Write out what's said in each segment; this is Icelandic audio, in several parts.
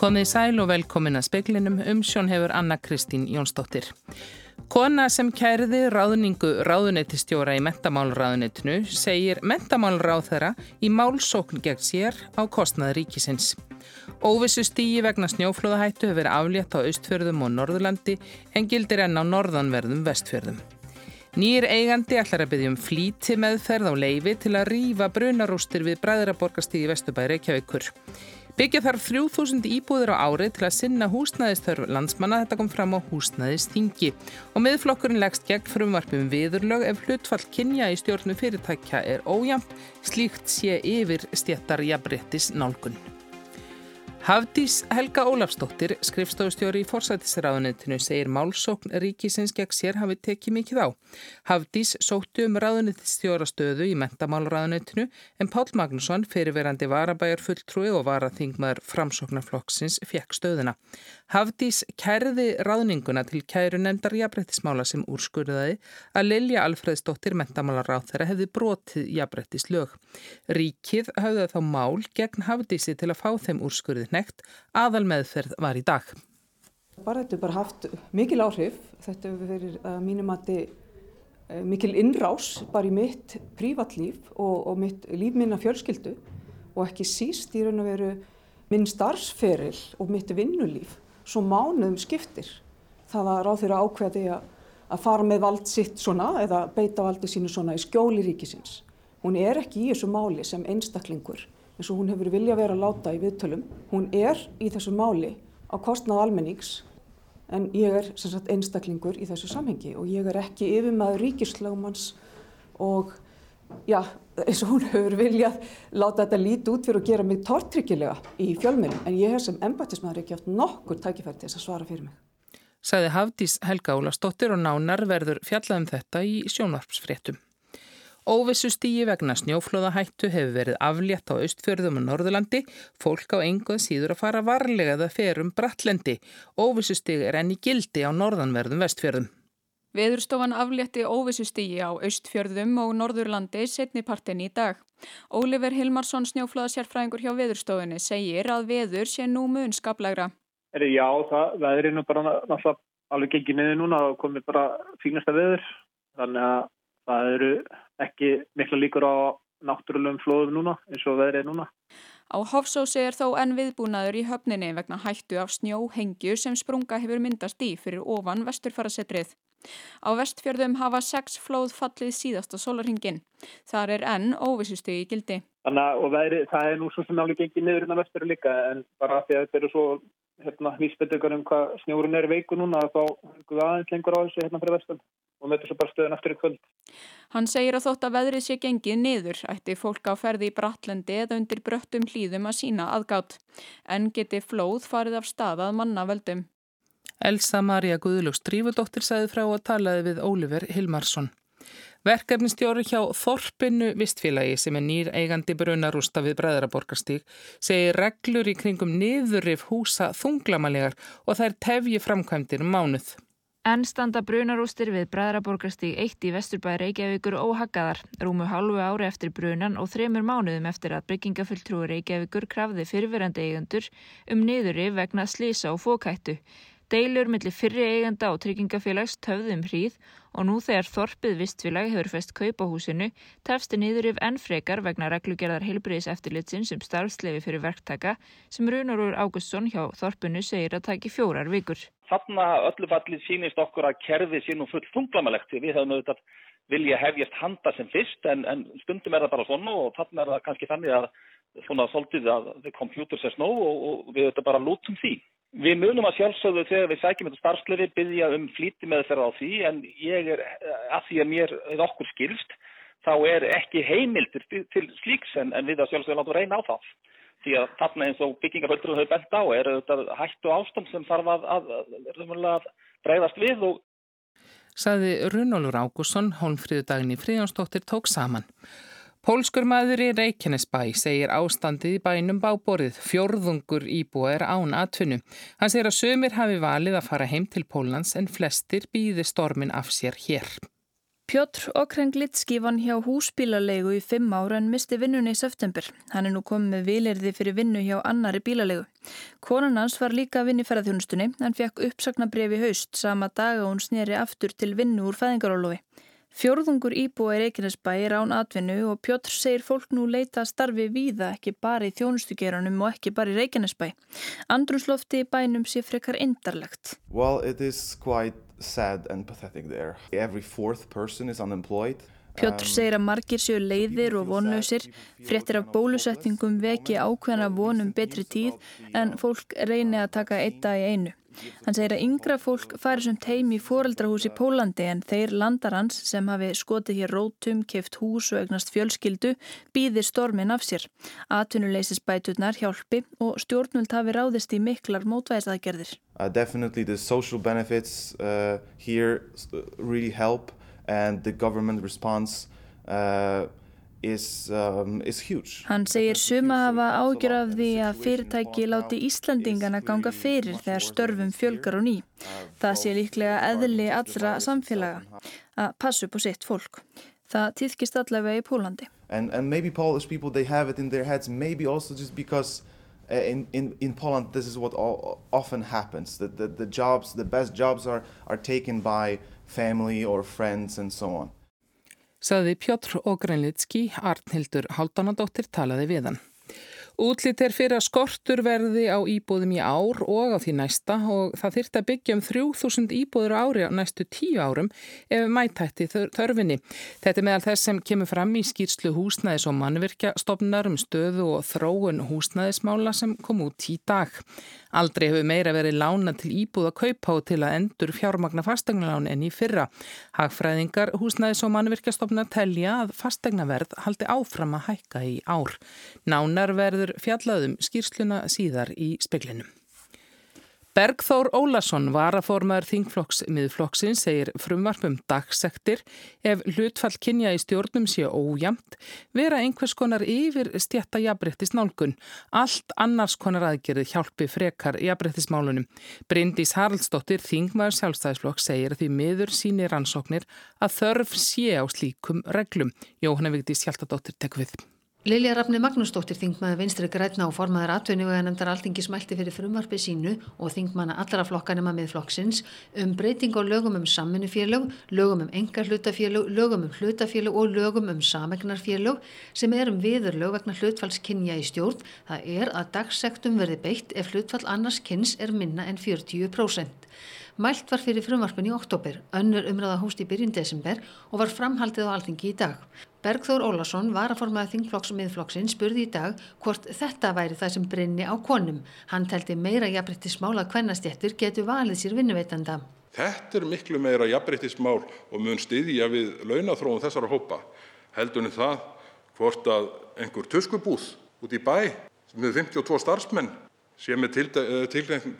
Komið sæl og velkomin að speklinum um sjón hefur Anna Kristín Jónsdóttir. Kona sem kærði ráðningu ráðuneytistjóra í mentamálráðuneytinu segir mentamálráð þeirra í málsókn gegn sér á kostnaði ríkisins. Óvissu stígi vegna snjóflóðahættu hefur verið aflétt á austfjörðum og norðurlandi en gildir enn á norðanverðum vestfjörðum. Nýjir eigandi ætlar að byggja um flíti meðferð á leifi til að rýfa brunarústir við Bræðraborgastígi Vestubæri Reykjavíkur. Byggja þarf 3000 íbúður á ári til að sinna húsnæðistörf landsmanna. Þetta kom fram á húsnæðistingi og miðflokkurinn leggst gegn frumvarpum viðurlög ef hlutfall kynja í stjórnum fyrirtækja er ójamp, slíkt sé yfir stjættar jafnbrettis nálgunn. Hafdís Helga Ólafsdóttir, skrifstofustjóri í forsættisraðunitinu, segir málsókn ríkisins gegn sér hafi tekið mikið á. Hafdís sóttu um raðunitistjórastöðu í mentamálraðunitinu en Pál Magnusson, fyrirverandi varabæjar fulltrúi og varaþingmaður framsóknarflokksins, fekk stöðuna. Hafdís kærði raðninguna til kæru nefndar jafnbrettismála sem úrskurðaði að Lilja Alfredsdóttir mentamálaráð þeirra hefði brotið jafnbrettislög. Ríkið hafði þá mál gegn Hafdísi til að fá þeim úrskurðið nekt, aðal meðferð var í dag. Bara þetta er bara haft mikil áhrif, þetta hefur verið að mínum að þetta mikil innrás bara í mitt prívatlíf og, og mitt líf minna fjölskyldu og ekki síst í raun og veru minn starfsferil og mitt vinnulíf svo mánuðum skiptir. Það var ráð þeirra ákveði að fara með vald sitt svona eða beita valdi sínu svona í skjóli ríkisins. Hún er ekki í þessu máli sem einstaklingur eins og hún hefur vilja verið að láta í viðtölum. Hún er í þessu máli á kostnað almennings en ég er sagt, einstaklingur í þessu samhengi og ég er ekki yfirmaður ríkislögumans og já, eins og hún hefur viljað láta þetta líti út fyrir að gera mig tortryggilega í fjölmjölum en ég hef sem embættismæður ekki haft nokkur tækifæri til þess að svara fyrir mig. Saði Hafdís Helga Ólastóttir og nánar verður fjallað um þetta í sjónvarpsfréttum. Óvissu stíi vegna snjóflóðahættu hefur verið aflétt á austfjörðum og norðurlandi, fólk á enguð síður að fara varlega það ferum brattlendi. Óvissu stíi er enn í gildi á norðanverðum vestfjörðum. Veðurstofan aflétti óvissu stíi á austfjörðum og norðurlandi setnipartin í dag. Ólífer Hilmarsson snjóflóðasjárfræðingur hjá veðurstofunni segir að veður sé nú mun skaplegra. Já, það veður er bara náttúrulega alveg gengið niður núna og komið bara fínasta veður. Þannig að það eru ekki mikla líkur á náttúrulegum flóðum núna eins og veðrið núna. Á Hofsósi er þó enn viðbúnaður í höfninni vegna hættu af snjóhengju sem sprunga hefur myndast í fyrir ofan vesturfarasetrið. Á vestfjörðum hafa sex flóð fallið síðasta sólarhingin. Þar er enn óvissustu í gildi. Þannig að veðri, það er nú svo sem náttúrulega gengið niður innan vestur líka en bara því að þetta eru svo hérna, vísbendingar um hvað snjórun er veiku núna þá er aðeins lengur á þessu hérna fyrir vestan og mötur svo bara stöðun eftir í kvöld. Hann segir að þótt að veðrið sé gengið niður ætti fólk á ferði í Bratlendi eða undir bröttum hlýðum að sína aðgátt en geti flóð farið af staðað mannavöldum. Elsa Maria Guðlúks Drífudóttir sagði frá að talaði við Óliver Hilmarsson. Verkefnistjóri hjá Þorpinu Vistfélagi sem er nýr eigandi brunarústa við Bræðaraborgarstík segir reglur í kringum niðurrif húsa þunglamalegar og þær tefji framkvæmdir um mánuð. En standa brunarústir við Bræðaraborgarstík 1 í Vesturbæri Reykjavíkur óhaggaðar, rúmu hálfu ári eftir brunan og þremur mánuðum eftir að byggingafulltrúi Reykjavíkur krafði fyrirverandi eigendur um niðurrif vegna slísa og fókættu. Deilur millir fyrri eigenda og tryggingafélags töfðum hríð og nú þegar Þorpið vistfélag hefur fest kaupa húsinu tefsti niður yfir enn frekar vegna reglugerðar heilbriðis eftirlitsin sem starfslefi fyrir verktaka sem Runarúr Águstsson hjá Þorpinu segir að taki fjórar vikur. Þarna öllu fallið sínist okkur að kerfið sé nú full þunglamalegt við hefum auðvitað vilja hefjast handa sem fyrst en, en stundum er það bara svona og þarna er það kannski þannig að svona svolítið að computer says no og, og við auðvitað bara lútum því. Við munum að sjálfsögðu þegar við sækjum þetta starfslefi byggja um flíti með þeirra á því en ég er að því að mér eða okkur skilst þá er ekki heimildir til slíks en, en við að sjálfsögðu látum reyna á það. Því að þarna eins og byggingaföldur hefur bent á er þetta hættu ástand sem þarf að, að, að, breyðast við og Saði Runólur Ágússon, hónfríðudagin í Fríðjónsdóttir tók saman. Pólskur maður í Reykjanesbæ segir ástandið í bænum báborið. Fjórðungur íbúa er án atvinnu. Hann segir að sömur hafi valið að fara heim til Pólans en flestir býði stormin af sér hér. Pjótr Okrenglitski vann hjá húsbílalegu í fimm ára en misti vinnunni í september. Hann er nú komið vilirði fyrir vinnu hjá annari bílalegu. Konan hans var líka að vinni ferðarþjónustunni en fekk uppsagnabref í haust sama dag og hún sneri aftur til vinnu úr fæðingarólofi. Fjórðungur íbúa í Reykjanesbæ er án atvinnu og Pjótr segir fólk nú leita starfi víða ekki bara í þjónustugeranum og ekki bara í Reykjanesbæ. Andrunslofti í bænum sé frekar indarlegt. Well, it is quite sad and pathetic there. Every fourth person is unemployed. Pjótr um, segir að margir séu leiðir og vonlausir, fréttir af bólusetningum veki ákveðna vonum betri tíð en fólk reyni að taka eitt dag í einu. Hann segir að yngra fólk fari sem teim í foreldrahús í Pólandi en þeir landarhans sem hafi skotið hér rótum, keft hús og egnast fjölskyldu býðir stormin af sér. Atvinnuleysis bæturnar hjálpi og stjórnult hafi ráðist í miklar mótvæðisaðgerðir. Uh, definitely the social benefits uh, here really help and the government response uh, Is, um, is Hann segir suma hafa ágjör af því að fyrirtæki láti Íslandingana ganga fyrir þegar störfum fjölgar og ný. Það sé líklega eðli allra samfélaga að passa upp á sitt fólk. Það týðkist allavega í Pólandi. And, and maybe Polish people they have it in their heads maybe also just because uh, in, in, in Poland this is what all, often happens. The, the, the jobs, the best jobs are, are taken by family or friends and so on saði Pjótr Ogreinlitski, Arnhildur Haldanadóttir talaði við hann. Útlitt er fyrir að skortur verði á íbúðum í ár og á því næsta og það þyrrt að byggja um 3000 íbúður ári á næstu tíu árum ef mætætti þörfinni. Þetta er meðal þess sem kemur fram í skýrslu húsnæðis og mannvirkja stopnar um stöðu og þróun húsnæðismála sem kom út í dag. Aldrei hefur meira verið lána til íbúða kaupa og til að endur fjármagna fastegnalán enn í fyrra. Hagfræðingar, húsnæðis og mannvirkjastofna telja að fastegnaverð haldi áfram að hækka í ár. Nánar verður fjallaðum skýrsluna síðar í speklinum. Bergþór Ólason, varaformaður þingflokks miðflokksin, segir frumvarpum dagsektir ef hlutfall kynja í stjórnum sé ójamt vera einhvers konar yfir stjætta jafnbrettis nálgun. Allt annars konar aðgerið hjálpi frekar jafnbrettismálunum. Bryndís Haraldsdóttir, þingmaður sjálfstæðisflokk, segir því miður síni rannsóknir að þörf sé á slíkum reglum. Jóhanna Vigdís Hjaltadóttir tek við. Lilja Rafni Magnúsdóttir, þingmaður vinstri grætna og formaður atvinnuga nefndar alþingi smælti fyrir frumvarfi sínu og þingmanna allra flokkanema með flokksins um breyting á lögum um samminnufélög, lögum um engar hlutafélög, lögum um hlutafélög og lögum um samegnarfélög sem er um viðurlög vegna hlutfallskynja í stjórn. Það er að dagsektum verði beitt ef hlutfall annars kynns er minna en 40%. Mælt var fyrir frumvarpin í oktober, önnur umræða hóst í byrjun desember og var framhaldið á alþingi í dag. Bergþór Ólason var að formaða þingflokks og miðflokksin spurði í dag hvort þetta væri það sem brinni á konum. Hann teldi meira jafnbryttismál að hvernastjættur getur valið sér vinnuveitanda. Þetta er miklu meira jafnbryttismál og mun stiðja við launatróðum þessara hópa. Heldunni það hvort að einhver tuskubúð út í bæ með 52 starfsmenn sé með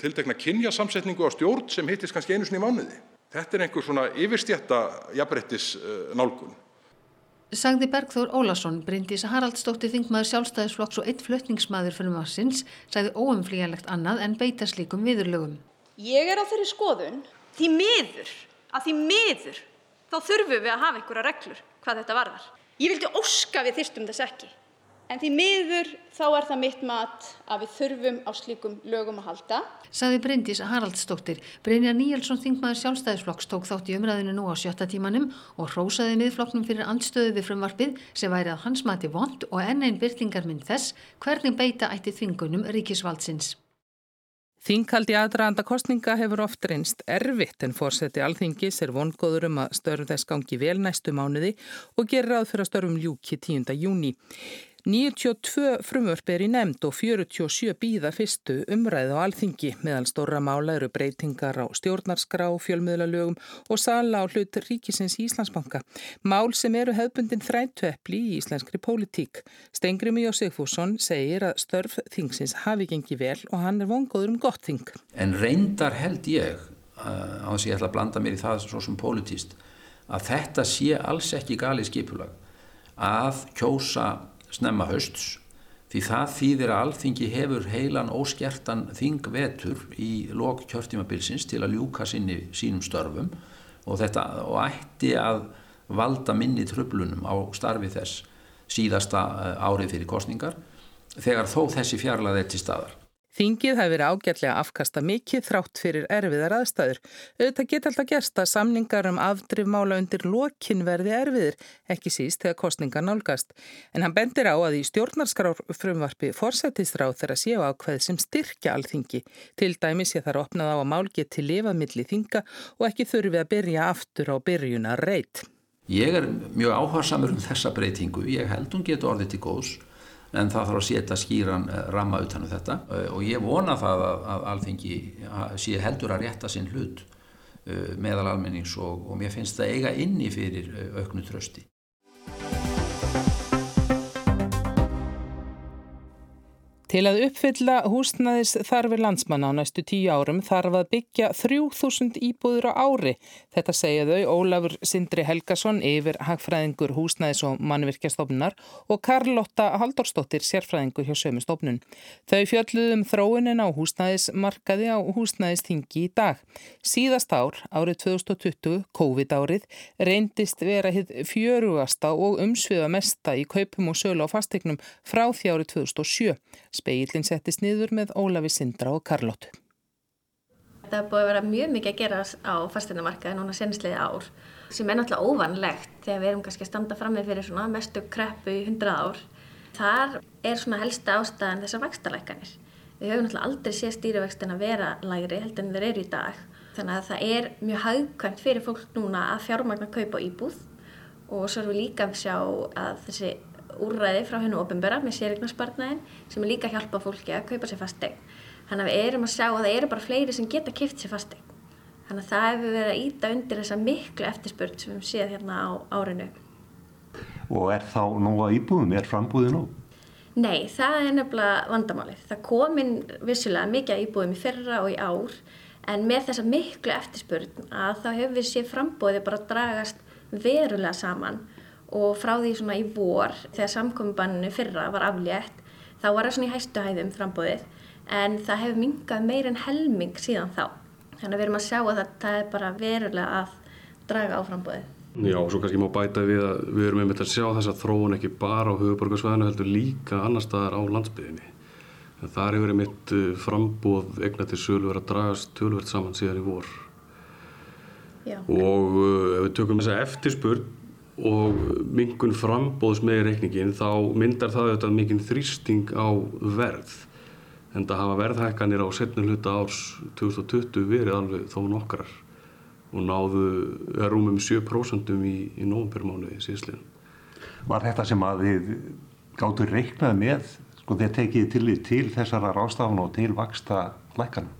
tildekna kynjasamsetningu á stjórn sem hittist kannski einu sinni í mánuði. Þetta er einhver svona yfirstjætta jafnbrettis nálgun. Sagði Bergþór Ólason, Bryndís Haraldsdóttir Þingmaður sjálfstæðisflokks og eitt flutningsmaður fyrir massins, sagði óumflíjanlegt annað en beita slíkum viðurlögum. Ég er á þeirri skoðun, því miður, að því miður, þá þurfum við að hafa einhverja reglur hvað þetta varðar. Ég vildi óska við þyrstum þess ekki. En því miður þá er það mitt mat að við þurfum á slíkum lögum að halda. Saði Bryndís Haraldsdóttir. Brynjar Níelsson Þingmaður sjálfstæðisflokks tók þátt í umræðinu nú á sjötta tímanum og hrósaði miðflokknum fyrir andstöðu við frumvarpið sem væri að hans mati vond og enn einn byrtingar minn þess hvernig beita ætti þvingunum ríkisvaldsins. Þinghaldi aðdraðanda kostninga hefur oft reynst erfitt en fórseti alþingis er vongóður um að störf þess gangi vel næstu mánuði og gerir ráð fyrir að störfum ljúki 10. júni. 92 frumvörp er í nefnd og 47 býða fyrstu umræð á alþingi meðal stóra mála eru breytingar á stjórnarskrá, fjölmiðlalögum og sala á hlut ríkisins Íslandsbanka. Mál sem eru hefbundin þrættuepli í íslenskri pólitík. Stengrimi Jósefússon segir að störf þingsins hafi gengið vel og hann er vongóður um gott þing. En reyndar held ég, á þess að ég ætla að blanda mér í það svo sem pólitíst, að þetta sé alls ekki gali skipulag að kjósa snemma hausts því það þýðir að alþingi hefur heilan óskertan þingvetur í lok kjörtímabilsins til að ljúka sinni, sínum störfum og þetta og ætti að valda minni tröflunum á starfi þess síðasta eh, árið fyrir kostningar þegar þó þessi fjarlæði er til staðar. Þingið hafi verið ágætlega afkasta mikið þrátt fyrir erfiðar aðstæður. Auðvitað geta alltaf gerst að samningar um afdrifmála undir lokin verði erfiðir, ekki síst þegar kostningar nálgast. En hann bendir á að í stjórnarskrár frumvarfi forsættisráð þeirra séu ákveð sem styrkja alþingi. Til dæmis ég þarf opnað á að mál geti lifað milli þinga og ekki þurfi að byrja aftur á byrjunar reyt. Ég er mjög áhersamur um þessa breytingu. Ég held hún getur orðið til góðs en það þarf að setja skýran eh, ramma utanum þetta eh, og ég vona það að, að alþengi sé heldur að rétta sinn hlut eh, meðal almennings og, og mér finnst það eiga inni fyrir auknu trösti. Til að uppfylla húsnæðis þarfir landsmanna á næstu tíu árum þarf að byggja 3000 íbúður á ári. Þetta segja þau Ólafur Sindri Helgason yfir hagfræðingur húsnæðis og mannvirkjastofnunar og Karlotta Haldorstóttir sérfræðingur hjá sömu stofnun. Þau fjölluðum þróunin á húsnæðismarkaði á húsnæðistingi í dag. Síðast ár, árið 2020, COVID-árið, reyndist vera hitt fjörugasta og umsviða mesta í kaupum og sölu á fastegnum frá því árið 2007. Speillin settist niður með Ólafi Sindra og Karlóttu. Það er búið að vera mjög mikið að gera á fasteinamarkaði núna senstliði ár sem er náttúrulega óvanlegt þegar við erum kannski að standa fram með fyrir mestu kreppu í hundrað ár. Þar er svona helsta ástæðan þessar vakstarleikanir. Við höfum náttúrulega aldrei séð stýrivextin að vera lægri heldur en þeir eru í dag. Þannig að það er mjög haugkvæmt fyrir fólk núna að fjármagna kaupa íbúð og svo erum við líka að sjá að þessi úrræði frá hennu ofinbera með sérignarspartnæðin sem er líka að hjálpa fólki að kaupa sér fastegn. Þannig að við erum að sjá að það eru bara fleiri sem geta kipt sér fastegn. Þannig að það hefur verið að íta undir þessa miklu eftirspurt sem við séð hérna á árinu. Og er þá að íbúðum? Er frambúðið nú? Nei, það er nefnilega vandamálið. Það komin vissulega mikið íbúðum í fyrra og í ár en með þessa miklu eftirspurt að þá hefur við séð frambúðið bara dragast verulega saman og frá því svona í vor þegar samkominnbanninu fyrra var aflétt þá var það svona í hæstu hæðum frambóðið en það hefur mingað meir en helming síðan þá. Þannig að við erum að sjá að það, það er bara verulega að draga á frambóðið. Já, og svo kannski má bæta við að við erum einmitt að sjá þess að þróun ekki bara á höfuborgarsvæðinu heldur líka annar staðar á landsbyðinni. En það hefur einmitt uh, frambóð egna til sölu verið að dragast tölvert saman síðan í vor. Já. Og uh, ef við tökum þessa eftirspurn og mingun frambóðs með reikningin þá myndar það auðvitað mikinn þrýsting á verð en það hafa verðhækkanir á setnum hluta árs 2020 verið alveg þó nokkrar og náðu rúmum 7% í, í nógumpermánuði síðsliðin. Var þetta sem að þið gáttu reiknað með sko þegar tekið til, til þessara rástafn og til vaksta lækkanum?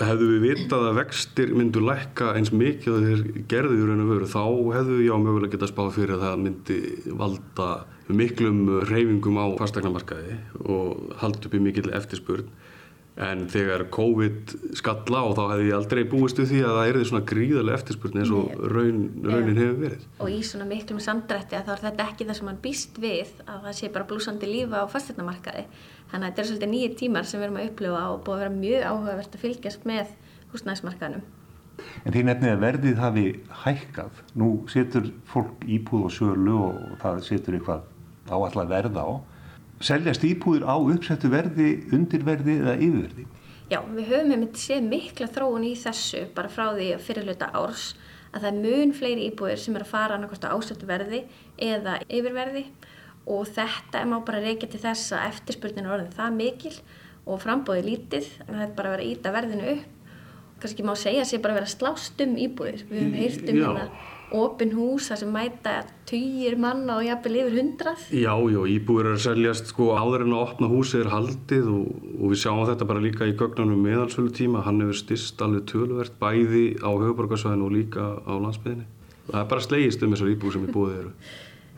Hefðu við vitað að vextir myndu lækka eins mikið að þeir gerðu í raun og veru þá hefðu við já mögulega getað spáð fyrir að það myndi valda miklum reyfingum á fastegnamarkaði og haldt upp í mikil eftirspurn en þegar COVID skalla og þá hefði ég aldrei búist við því að það erði svona gríðarlega eftirspurn eins og raun, raunin hefur verið. Og í svona miklum samdrætti að þá er þetta ekki það sem mann býst við að það sé bara blúsandi lífa á fastegnamarkaði Þannig að þetta er svolítið nýjir tímar sem við erum að upplifa og búið að vera mjög áhugavert að fylgjast með húsnæðismarkaðnum. En því nefnið að verðið hafi hækkað. Nú setur fólk íbúð og sölu og það setur eitthvað áallega verða á. Seljast íbúðir á uppsettu verði, undirverði eða yfirverði? Já, við höfum hefðið séð mikla þróun í þessu bara frá því fyrirluta árs að það er mun fleiri íbúðir sem er að fara á ásettu verði eða yfirverði og þetta má bara reykja til þess að eftirspurninu er orðin það mikil og frambóði lítið en þetta er bara að vera að íta verðinu upp. Kannski má segja að það sé bara að vera að slást um íbúðir. Við höfum heyrt um hérna opin hús þar sem mæta týjir manna og jafnvel yfir hundrað Já, já, íbúðir er að seljast sko áður en að opna húsi er haldið og, og við sjáum þetta bara líka í gögnunum meðalsvölu tíma, hann hefur styrst alveg töluvert bæði á höfuborgarsvæðinu og líka á landsbyðinni það er bara slegist um þessar íbúð sem í búið eru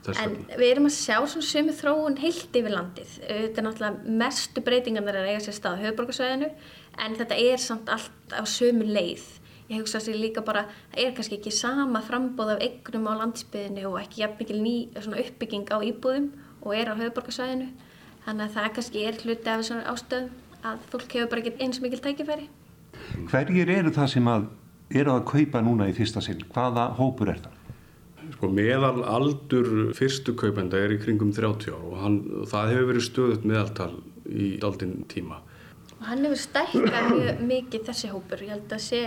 En við erum að sjá svona sömu þróun heilt yfir landið. Þetta er náttúrulega mestu breytingarnar að eiga sér stað á höfuborgarsvæðinu en þetta er samt allt á sömu leið. Ég hugsa það líka bara, það er kannski ekki sama frambóð af eignum á landsbyðinu og ekki jafn mikil ný uppbygging á íbúðum og er á höfuborgarsvæðinu. Þannig að það kannski er hluti af þessari ástöðum að fólk hefur bara ekki eins mikil tækifæri. Hverjir eru það sem að eru að kaupa núna í fyrsta sinn? Hvaða hópur er það? Sko meðal aldur fyrstu kaupenda er í kringum 30 ár og hann, það hefur verið stöðut meðaltal í daldinn tíma. Og hann hefur stækkað mjög mikið þessi hópur. Ég held að sé,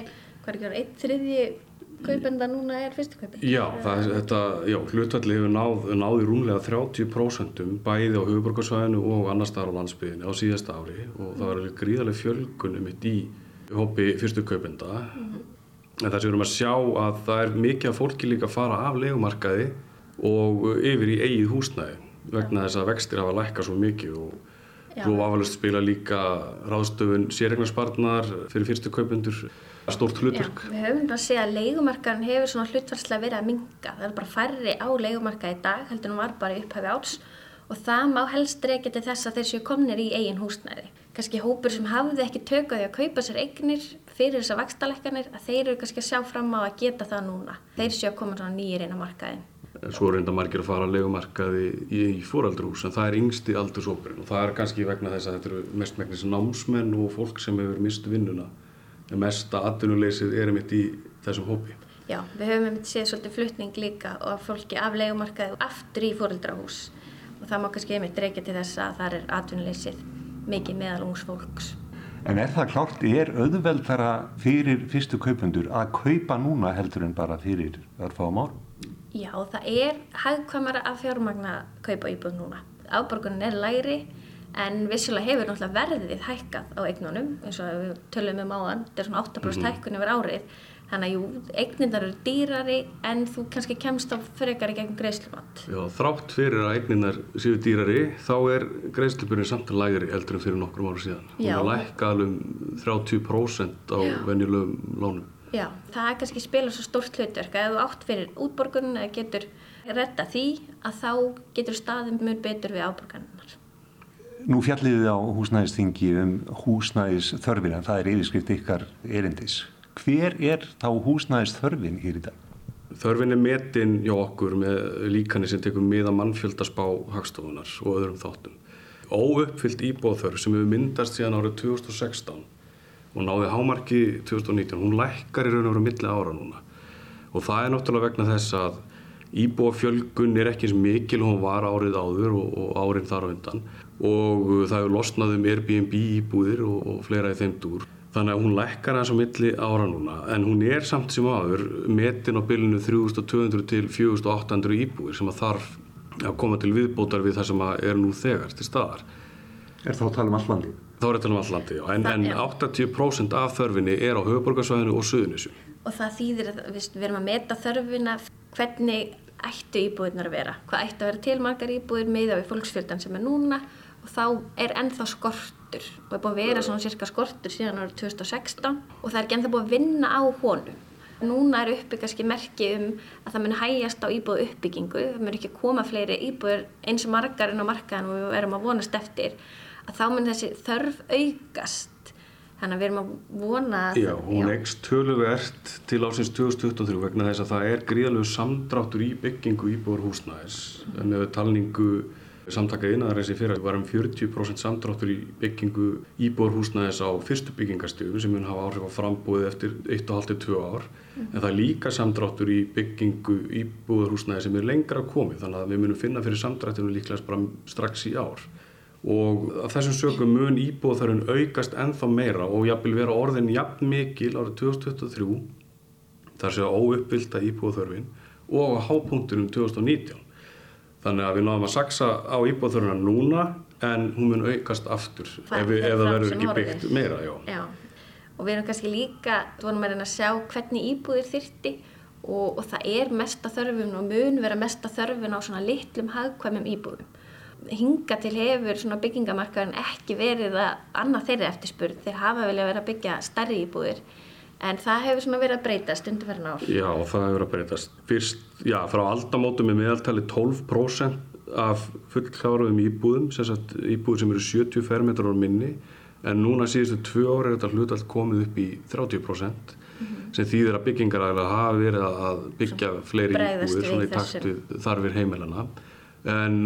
hvað er ekki verið, eitt þriðji kaupenda núna er fyrstu kaupenda. Já, það, þetta, já, hlutvalli hefur náð, náði rúmlega 30% bæði á höfuborgarsvæðinu og annar staðar á landsbyðinu á síðasta ári og það var gríðarlega fjölgunum mitt í hópi fyrstu kaupenda. Mm -hmm. En það sem við erum að sjá að það er mikið af fólki líka að fara af legumarkaði og yfir í eigið húsnæði vegna þess að vextir hafa lækkað svo mikið og svo afalust spila líka ráðstöfun sérregnarsparnar fyrir fyrstu kaupendur stórt hlutverk. Já, við höfum bara að segja að leigumarkaðin hefur svona hlutvarslega verið að minga. Það er bara færri á leigumarkaði í dag heldur en var bara upphafi árs og það má helst reykja til þess að þeir séu komnir í eigin húsnæði. Kanski hópur sem hafði ekki tökað í að kaupa sér eignir fyrir þessar vakstalekkanir að þeir eru kannski að sjá fram á að geta það núna. Þeir séu að koma svona nýjir inn á markaðin. Svo reynda margir að fara að legumarkaði í, í fóraldrús en það er yngsti aldursókurinn og það er kannski vegna þess að þetta eru mestmæknis námsmenn og fólk sem hefur mistu vinnuna en mesta atvinnuleysið er einmitt í þessum hópi. Já, við höfum einmitt séð svolítið flutning líka og fólki af legumarkaði aftur í fóraldrahús og það má kannski einmitt reykja til þess að það er atvinnuleysið mikið meðal ungs fólks. En er það klárt, er auðveldara fyrir fyrstu kaupundur að kaupa núna heldur en bara fyrir örfáum árum? Já, það er hagkvæmara að fjármagna kaupa íbúð núna. Áborgunin er læri en vissulega hefur náttúrulega verðið hækkað á eignunum eins og við tölum um áðan, þetta er svona 8% mm hækkun yfir árið Þannig að jú, eignindar eru dýrari en þú kannski kemst á frekar í gegn greiðslumat. Já, þrátt fyrir að eignindar séu dýrari þá er greiðslupurinn samt lægri heldur en fyrir nokkrum ára síðan. Já. Hún er lækkað um 30% á venjulegum lónum. Já, það er kannski spila svo stórt hlutverk að ef þú átt fyrir útborgunum eða getur retta því að þá getur staðum mjög betur við áborganinnar. Nú fjalliði á húsnæðistingi um húsnæðis þörfina, það er yfirskrift ykkar erindis. Hver er þá húsnæðis þörfin hér í dag? Þörfin er metin hjá okkur með líkanir sem tekum miða mannfjöldaspá hagstofunar og öðrum þáttum. Óuppfyllt íbóðþörf sem hefur myndast síðan árið 2016 og náði hámarki 2019, hún lækkar í raun og veru milli ára núna og það er náttúrulega vegna þess að íbúafjölgun er ekki eins mikil hún var árið áður og, og árið þar á undan og það hefur losnað um Airbnb íbúðir og, og fleira í þeim dúr þannig að hún lækkar eins og milli ára núna en hún er samt sem áður metin á bylunu 3200 til 4800 íbúðir sem að þarf að koma til viðbótar við það sem er nú þegar til staðar Er þá að tala um allandi? Þá er þetta um allandi, já. En, en 80% af þörfinni er á höfuborgarsvæðinu og suðunissu. Og það þýðir að við, erum að meta þörfina hvernig ættu íbúðunar að vera. Hvað ættu að vera tilmarkar íbúður með á fólksfjöldan sem er núna og þá er ennþá skortur. Og er búin að vera svona cirka skortur síðan árið 2016 og það er ekki ennþá búin að vinna á honum. Núna er uppi kannski merki um að það mun hægjast á íbúðu uppbyggingu, það mun ekki koma fleiri íbúður eins og margar en á markaðan og við erum að vonast eftir. Að þá mun þessi þörf aukast. Þannig að við erum að vona að Já, hún ekst töluvert til ásins 2023 vegna þess að það er gríðalegu samdráttur í byggingu íbúður húsnæðis með talningu samtaka innaðarins í fyrra var um 40% samdráttur í byggingu íbúður húsnæðis á fyrstu byggingastöfu sem mun hafa áhrif á frambóði eftir 1,5-2 ár. Mm. en það er líka samdráttur í byggingu íbúður húsnæði sem er lengra komið þannig að við munum finna fyrir samdrættinu líklega strax í ár. Og af þessum sögum mun íbúðarinn aukast ennþá meira og jafnvel vera orðin jafn mikil árið 2023 þar sé að óuppvilda íbúðarþörfin og á hápunktunum 2019 þannig að við náðum að saksa á íbúðarþörfina núna en hún mun aukast aftur það ef, ef það verður ekki byggt meira já. Já. og við erum kannski líka þú vorum að sjá hvernig íbúðir þyrti og, og það er mesta þörfun og mun vera mesta þörfun á svona litlum hagkvæmum íbúðum hinga til hefur svona byggingamarkaðin ekki verið að annað þeirri eftirspurð þeir hafa velja verið að byggja starri íbúðir en það hefur svona verið að breytast undirferðin ár. Já, það hefur verið að breytast fyrst, já, frá aldamótum er meðaltali 12% af fullkláruðum íbúðum, sagt, íbúður sem eru 70 fermetrar á minni en núna síðustu tvö ári er þetta hlutalt komið upp í 30% mm -hmm. sem þýðir að byggingaræðilega hafa verið að byggja fleiri íbúður svona í taktu þarfir heimilana en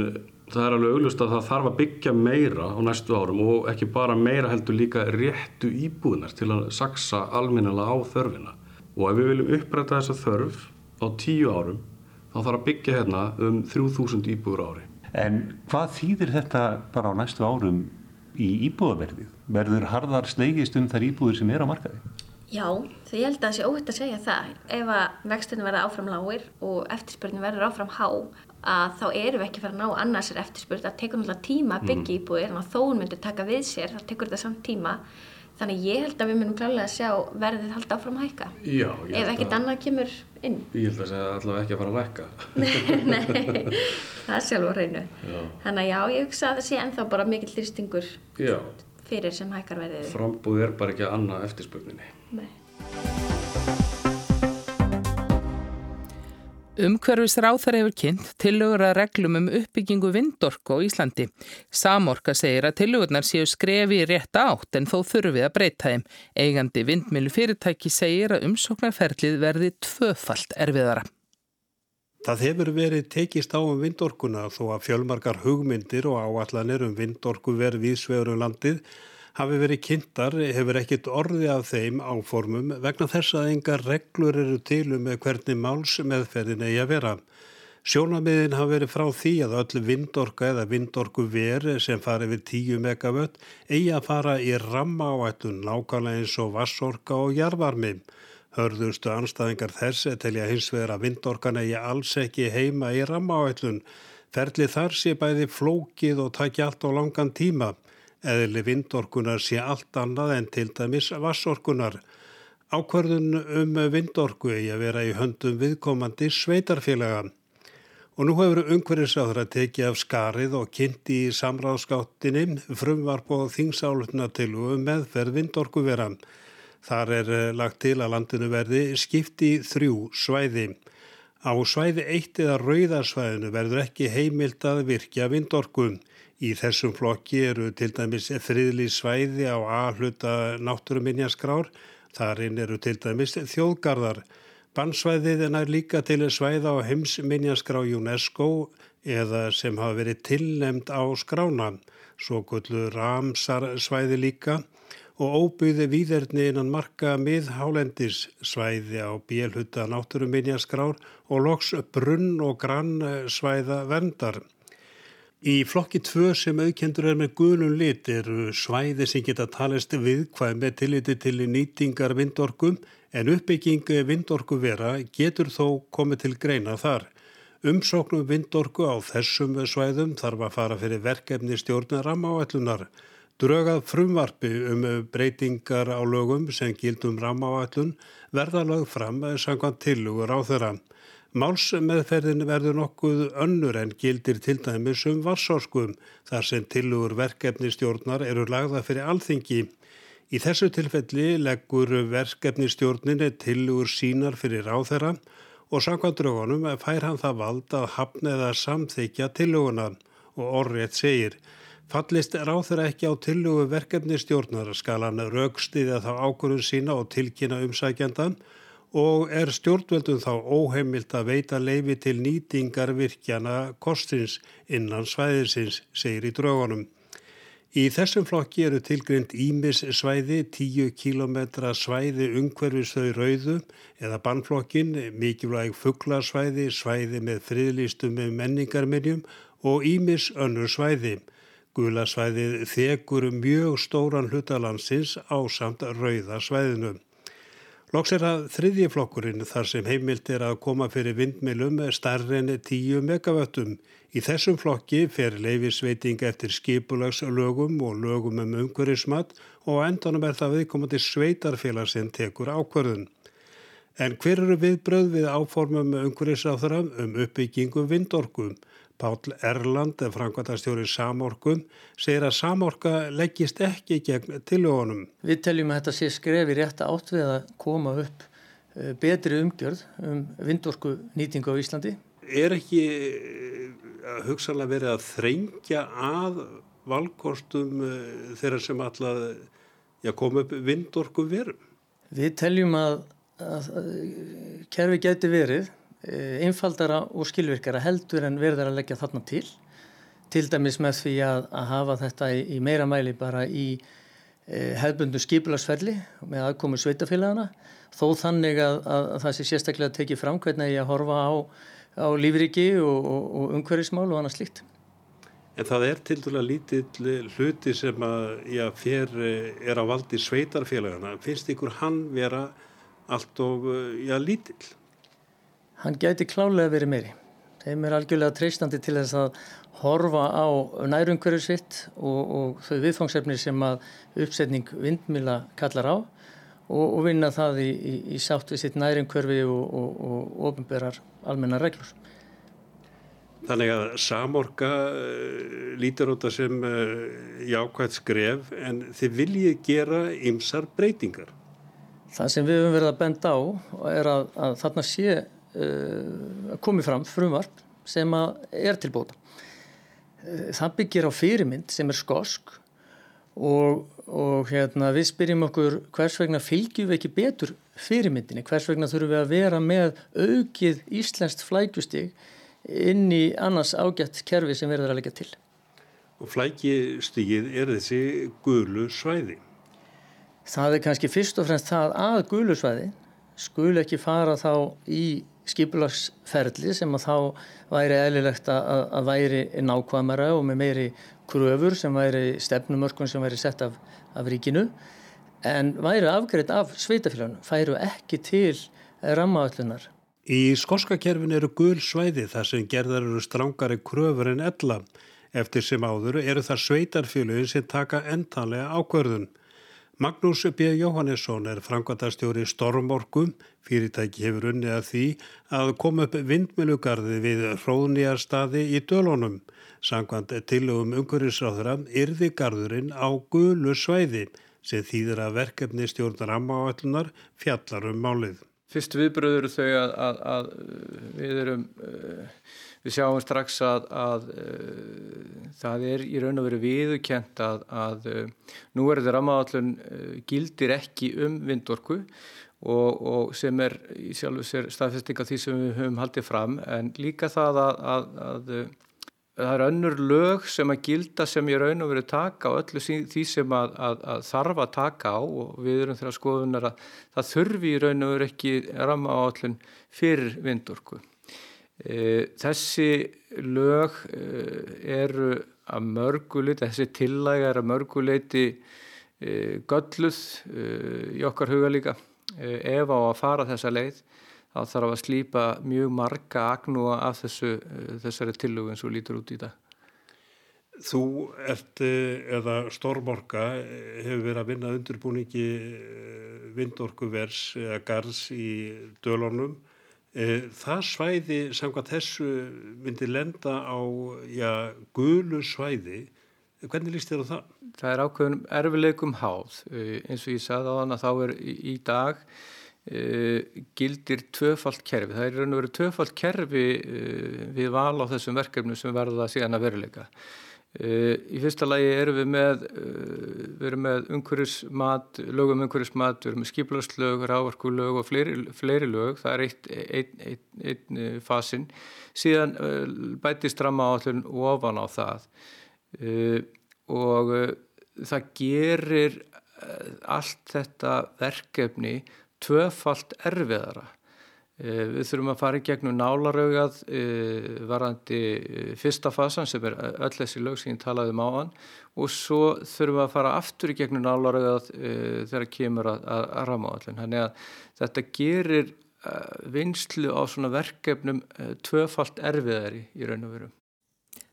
það er alveg auglust að það þarf að byggja meira á næstu árum og ekki bara meira heldur líka réttu íbúðinar til að saksa alminnilega á þörfina og ef við viljum uppræta þessa þörf á tíu árum þá þarf að byggja hérna um 3000 íbúður ári. En hvað þýðir þetta bara á næstu árum í íbúðaverðið? Verður harðar slegist um þær íbúður sem er á markaði? Já, því ég held að það sé óhitt að segja það. Ef að vextinu verða áfram lágir og eftirspurnin verður áfram há, að þá erum við ekki fara að ná annars er eftirspurn. Það tekur náttúrulega tíma að byggja íbúðir, en þó hún myndir taka við sér, það tekur þetta samt tíma. Þannig ég held að við munum klálega að sjá verðið halda áfram að hækka. Já, Ef ekkert annað kemur inn. Ég held að það er allavega ekki að fara að lækka. Nei, það er sjálf á reynu. Já. Þannig að já, ég hugsa að það sé ennþá bara mikill þrýstingur Já, fyrir sem hækkar verðið. frambúð er bara ekki að annað eftirspurninni. Nei. Umhverfis ráþar hefur kynnt tillögur að reglum um uppbyggingu vindorku á Íslandi. Samorka segir að tillögurnar séu skrefi í rétt átt en þó þurfið að breyta þeim. Eigandi vindmilu fyrirtæki segir að umsóknarferlið verði tvöfalt erfiðara. Það hefur verið tekist á um vindorkuna þó að fjölmarkar hugmyndir og áallanir um vindorku verð viðsvegur um landið hafi verið kynntar hefur ekkit orði af þeim áformum vegna þess að engar reglur eru til um hvernig máls meðferðin eigi að vera. Sjónamiðin hafa verið frá því að öll vindorka eða vindorku veri sem fari við 10 megavött eigi að fara í ramma áættun nákvæmlega eins og vassorka og jarvarmi. Hörðustu anstæðingar þess telja hins vegar að vindorkan eigi alls ekki heima í ramma áættun. Ferlið þar sé bæði flókið og takja allt á langan tíma. Eðli vindorkunar sé allt annað en til dæmis vassorkunar. Ákvörðun um vindorku eigi að vera í höndum viðkomandi sveitarfélaga. Og nú hefur umhverfisáður að tekið af skarið og kynnti í samráðskáttinni frumvarp og þingsálutna til um meðferð vindorku vera. Þar er eh, lagt til að landinu verði skipti þrjú svæði. Á svæði eitt eða rauðarsvæðinu verður ekki heimilt að virkja vindorku. Í þessum flokki eru til dæmis friðli svæði á A-hluta náttúruminjaskrár, þarinn eru til dæmis þjóðgarðar. Bannsvæðið er líka til svæða á heimsminjaskrá UNESCO eða sem hafa verið tilnemd á skrána, svo gullu Ramsar svæði líka og óbyggði výðerni innan marka miðhálendis svæði á bélhutta náttúruminjaskrár og loks brunn og grann svæða vendar. Í flokki 2 sem auðkendur er með gulun lit eru svæði sem geta talist viðkvæm með tilliti til nýtingar vindorkum en uppbygging vindorku vera getur þó komið til greina þar. Umsóknum vindorku á þessum svæðum þarf að fara fyrir verkefni stjórnar rammaáætlunar. Drögað frumvarpi um breytingar á lögum sem gildum rammaáætlun verða lög fram samkvæmt tilugur á þeirra. Málsmeðferðin verður nokkuð önnur en gildir til dæmis um varsorskum þar sem tilugur verkefni stjórnar eru lagða fyrir alþingi. Í þessu tilfelli leggur verkefni stjórninni tilugur sínar fyrir ráþera og samkvæmdrögunum fær hann það vald að hafna eða samþykja tiluguna og orðrétt segir Fallist ráþera ekki á tilugu verkefni stjórnar skal hann raukstiðja þá ákvörðun sína og tilkynna umsækjandan og er stjórnveldum þá óheimilt að veita leifi til nýtingar virkjana kostins innan svæðisins, segir í draugunum. Í þessum flokki eru tilgrind Ímis svæði, 10 km svæði umhverfis þau rauðu eða bannflokkin, mikilvæg fugglasvæði, svæði með friðlýstum með menningarminjum og Ímis önnur svæði. Gulasvæðið þekur mjög stóran hlutalandsins á samt rauða Loks er það þriðji flokkurinn þar sem heimilt er að koma fyrir vindmilum starri en 10 megavöttum. Í þessum flokki fer leifisveiting eftir skipulagslögum og lögum um umhverjusmat og endanum er það viðkomandi sveitarfélag sem tekur ákverðun. En hver eru viðbröð við áformum umhverjusáþara um uppbyggingu vindorkum? Páll Erland, framkvæmtastjóri Samorkum, segir að Samorka leggist ekki gegn tilögunum. Við teljum að þetta sé skrefi rétt átt við að koma upp betri umgjörð um vindorku nýtingu á Íslandi. Er ekki hugsalega verið að þrengja að valkostum þeirra sem alltaf koma upp vindorku verum? Við teljum að, að kerfi geti verið einfaldara og skilvirkara heldur en verður að leggja þarna til til dæmis með því að, að hafa þetta í, í meira mæli bara í e, hefbundu skipularsferli með aðkomu sveitafélagana þó þannig að, að, að það sé sérstaklega tekið fram hvernig ég að horfa á á lífriki og, og, og umhverfismál og annað slíkt. En það er til dæla lítill hluti sem að já, fer, er á valdi sveitarfélagana. Finnst ykkur hann vera allt og já, lítill? Hann gæti klálega verið meiri. Þeim er algjörlega treystandi til þess að horfa á nærumhverju sitt og, og þau viðfangsefni sem að uppsetning vindmila kallar á og, og vinna það í, í, í sátt við sitt nærumhverfi og, og ofinberar almenna reglur. Þannig að samorka uh, lítur út að sem uh, jákvægt skref en þið viljið gera ymsar breytingar. Það sem við höfum verið að benda á er að, að þarna sé komið fram frumvarp sem er til bóta. Uh, það byggir á fyrirmynd sem er skosk og, og hérna, við spyrjum okkur hvers vegna fylgjum við ekki betur fyrirmyndinni, hvers vegna þurfum við að vera með aukið íslenskt flækjustig inn í annars ágætt kerfi sem verður að leggja til. Og flækjustigið er þessi gulu svæði? Það er kannski fyrst og fremst það að gulu svæði skul ekki fara þá í skipulagsferðli sem að þá væri eðlilegt að, að væri nákvæmara og með meiri kröfur sem væri stefnumörkun sem væri sett af, af ríkinu en væri afgreitt af sveitafélagunum, færu ekki til rammaöllunar. Í skoskakerfin eru gul svæði þar sem gerðar eru strángari kröfur en ella. Eftir sem áður eru þar sveitarfélagin sem taka endanlega ákverðun. Magnús B. Jóhannesson er framkvæmtastjóri Stormorkum. Fyrirtæki hefur unnið að því að koma upp vindmilugarði við hróðnýjarstaði í dölunum. Sangvand tilögum umhverjusráðura yrði garðurinn á gulu svæði sem þýðir að verkefni stjórnar ammáallunar fjallar um málið. Fyrst viðbröður þau að, að, að við erum, við sjáum strax að, að það er í raun og veru viðukent að nú er þetta rammaðallun gildir ekki um vindorku og, og sem er í sjálfu sér staðfestinga því sem við höfum haldið fram en líka það að það er önnur lög sem að gilda sem ég raun og veru taka á öllu því sem að, að, að þarf að taka á og við erum þeirra skoðunar að það þurfi í raun og veru ekki ramma á öllun fyrir vindorku. E, þessi lög e, eru að mörguleiti, þessi tillæg er að mörguleiti e, gölluð í okkar huga líka ef á að fara þessa leið þá þarf að slýpa mjög marga agnúa af þessu, þessari tillögu eins og lítur út í það. Þú ert, eða Stormorka, hefur verið að vinna undirbúningi vindorkuvers eða garðs í dölunum. Það svæði, samkvæmt þessu, myndi lenda á já, gulu svæði. Hvernig líst þér á það? Það er ákveðum erfileikum háð. Eins og ég sagði á þann að þá er í, dag Uh, gildir tvöfalt kerfi það er raun og verið tvöfalt kerfi uh, við val á þessum verkefnum sem verða síðan að veruleika í fyrsta lagi erum við með við erum með umhverjusmat lögum umhverjusmat, við erum með skiplaslög rávarkulög og fleiri, fleiri lög. Það er eitt, einn ein, ein, ein fasin síðan bætist ramma áallun ofan á það. Og það gerir allt þetta verkefni tvöfalt erfiðara. Við þurfum að fara í gegnum nálarögað varandi fyrsta fasan sem er öll þessi lög sem ég talaði um áðan og svo þurfum við að fara aftur í gegnum nálarögað þegar kemur að, að, að ramáallin. Þannig að þetta gerir vinslu á svona verkefnum tvöfalt erfiðari í raun og veru.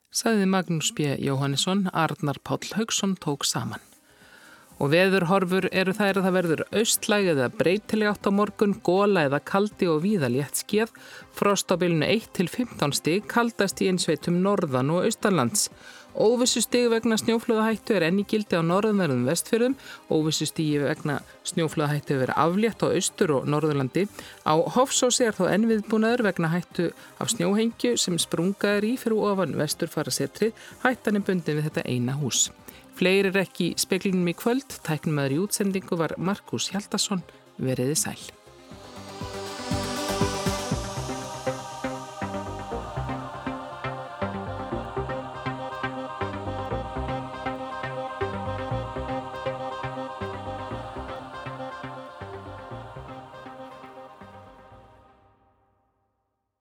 Saðiði Magnús B. Jóhannesson, Arnar Páll Haugsson tók saman. Og veðurhorfur eru þær að það verður austlæg eða breytileg átt á morgun, góla eða kaldi og víðalétt skeið, frost á bylunu 1 til 15 stig, kaldast í einsveitum norðan og austanlands. Óvissu stig vegna snjóflöðahættu er enni gildi á norðanverðum vestfjörðum, óvissu stigi vegna snjóflöðahættu er aflétt á austur og norðurlandi. Á Hofsósi er þó ennviðbúnaður vegna hættu af snjóhengju sem sprungaður í fyrir ofan vestur fara setri, hættan er bundin við þetta eina hús. Fleiri er ekki speklinum í kvöld, tæknum aður í útsendingu var Markus Hjaldarsson, veriði sæl.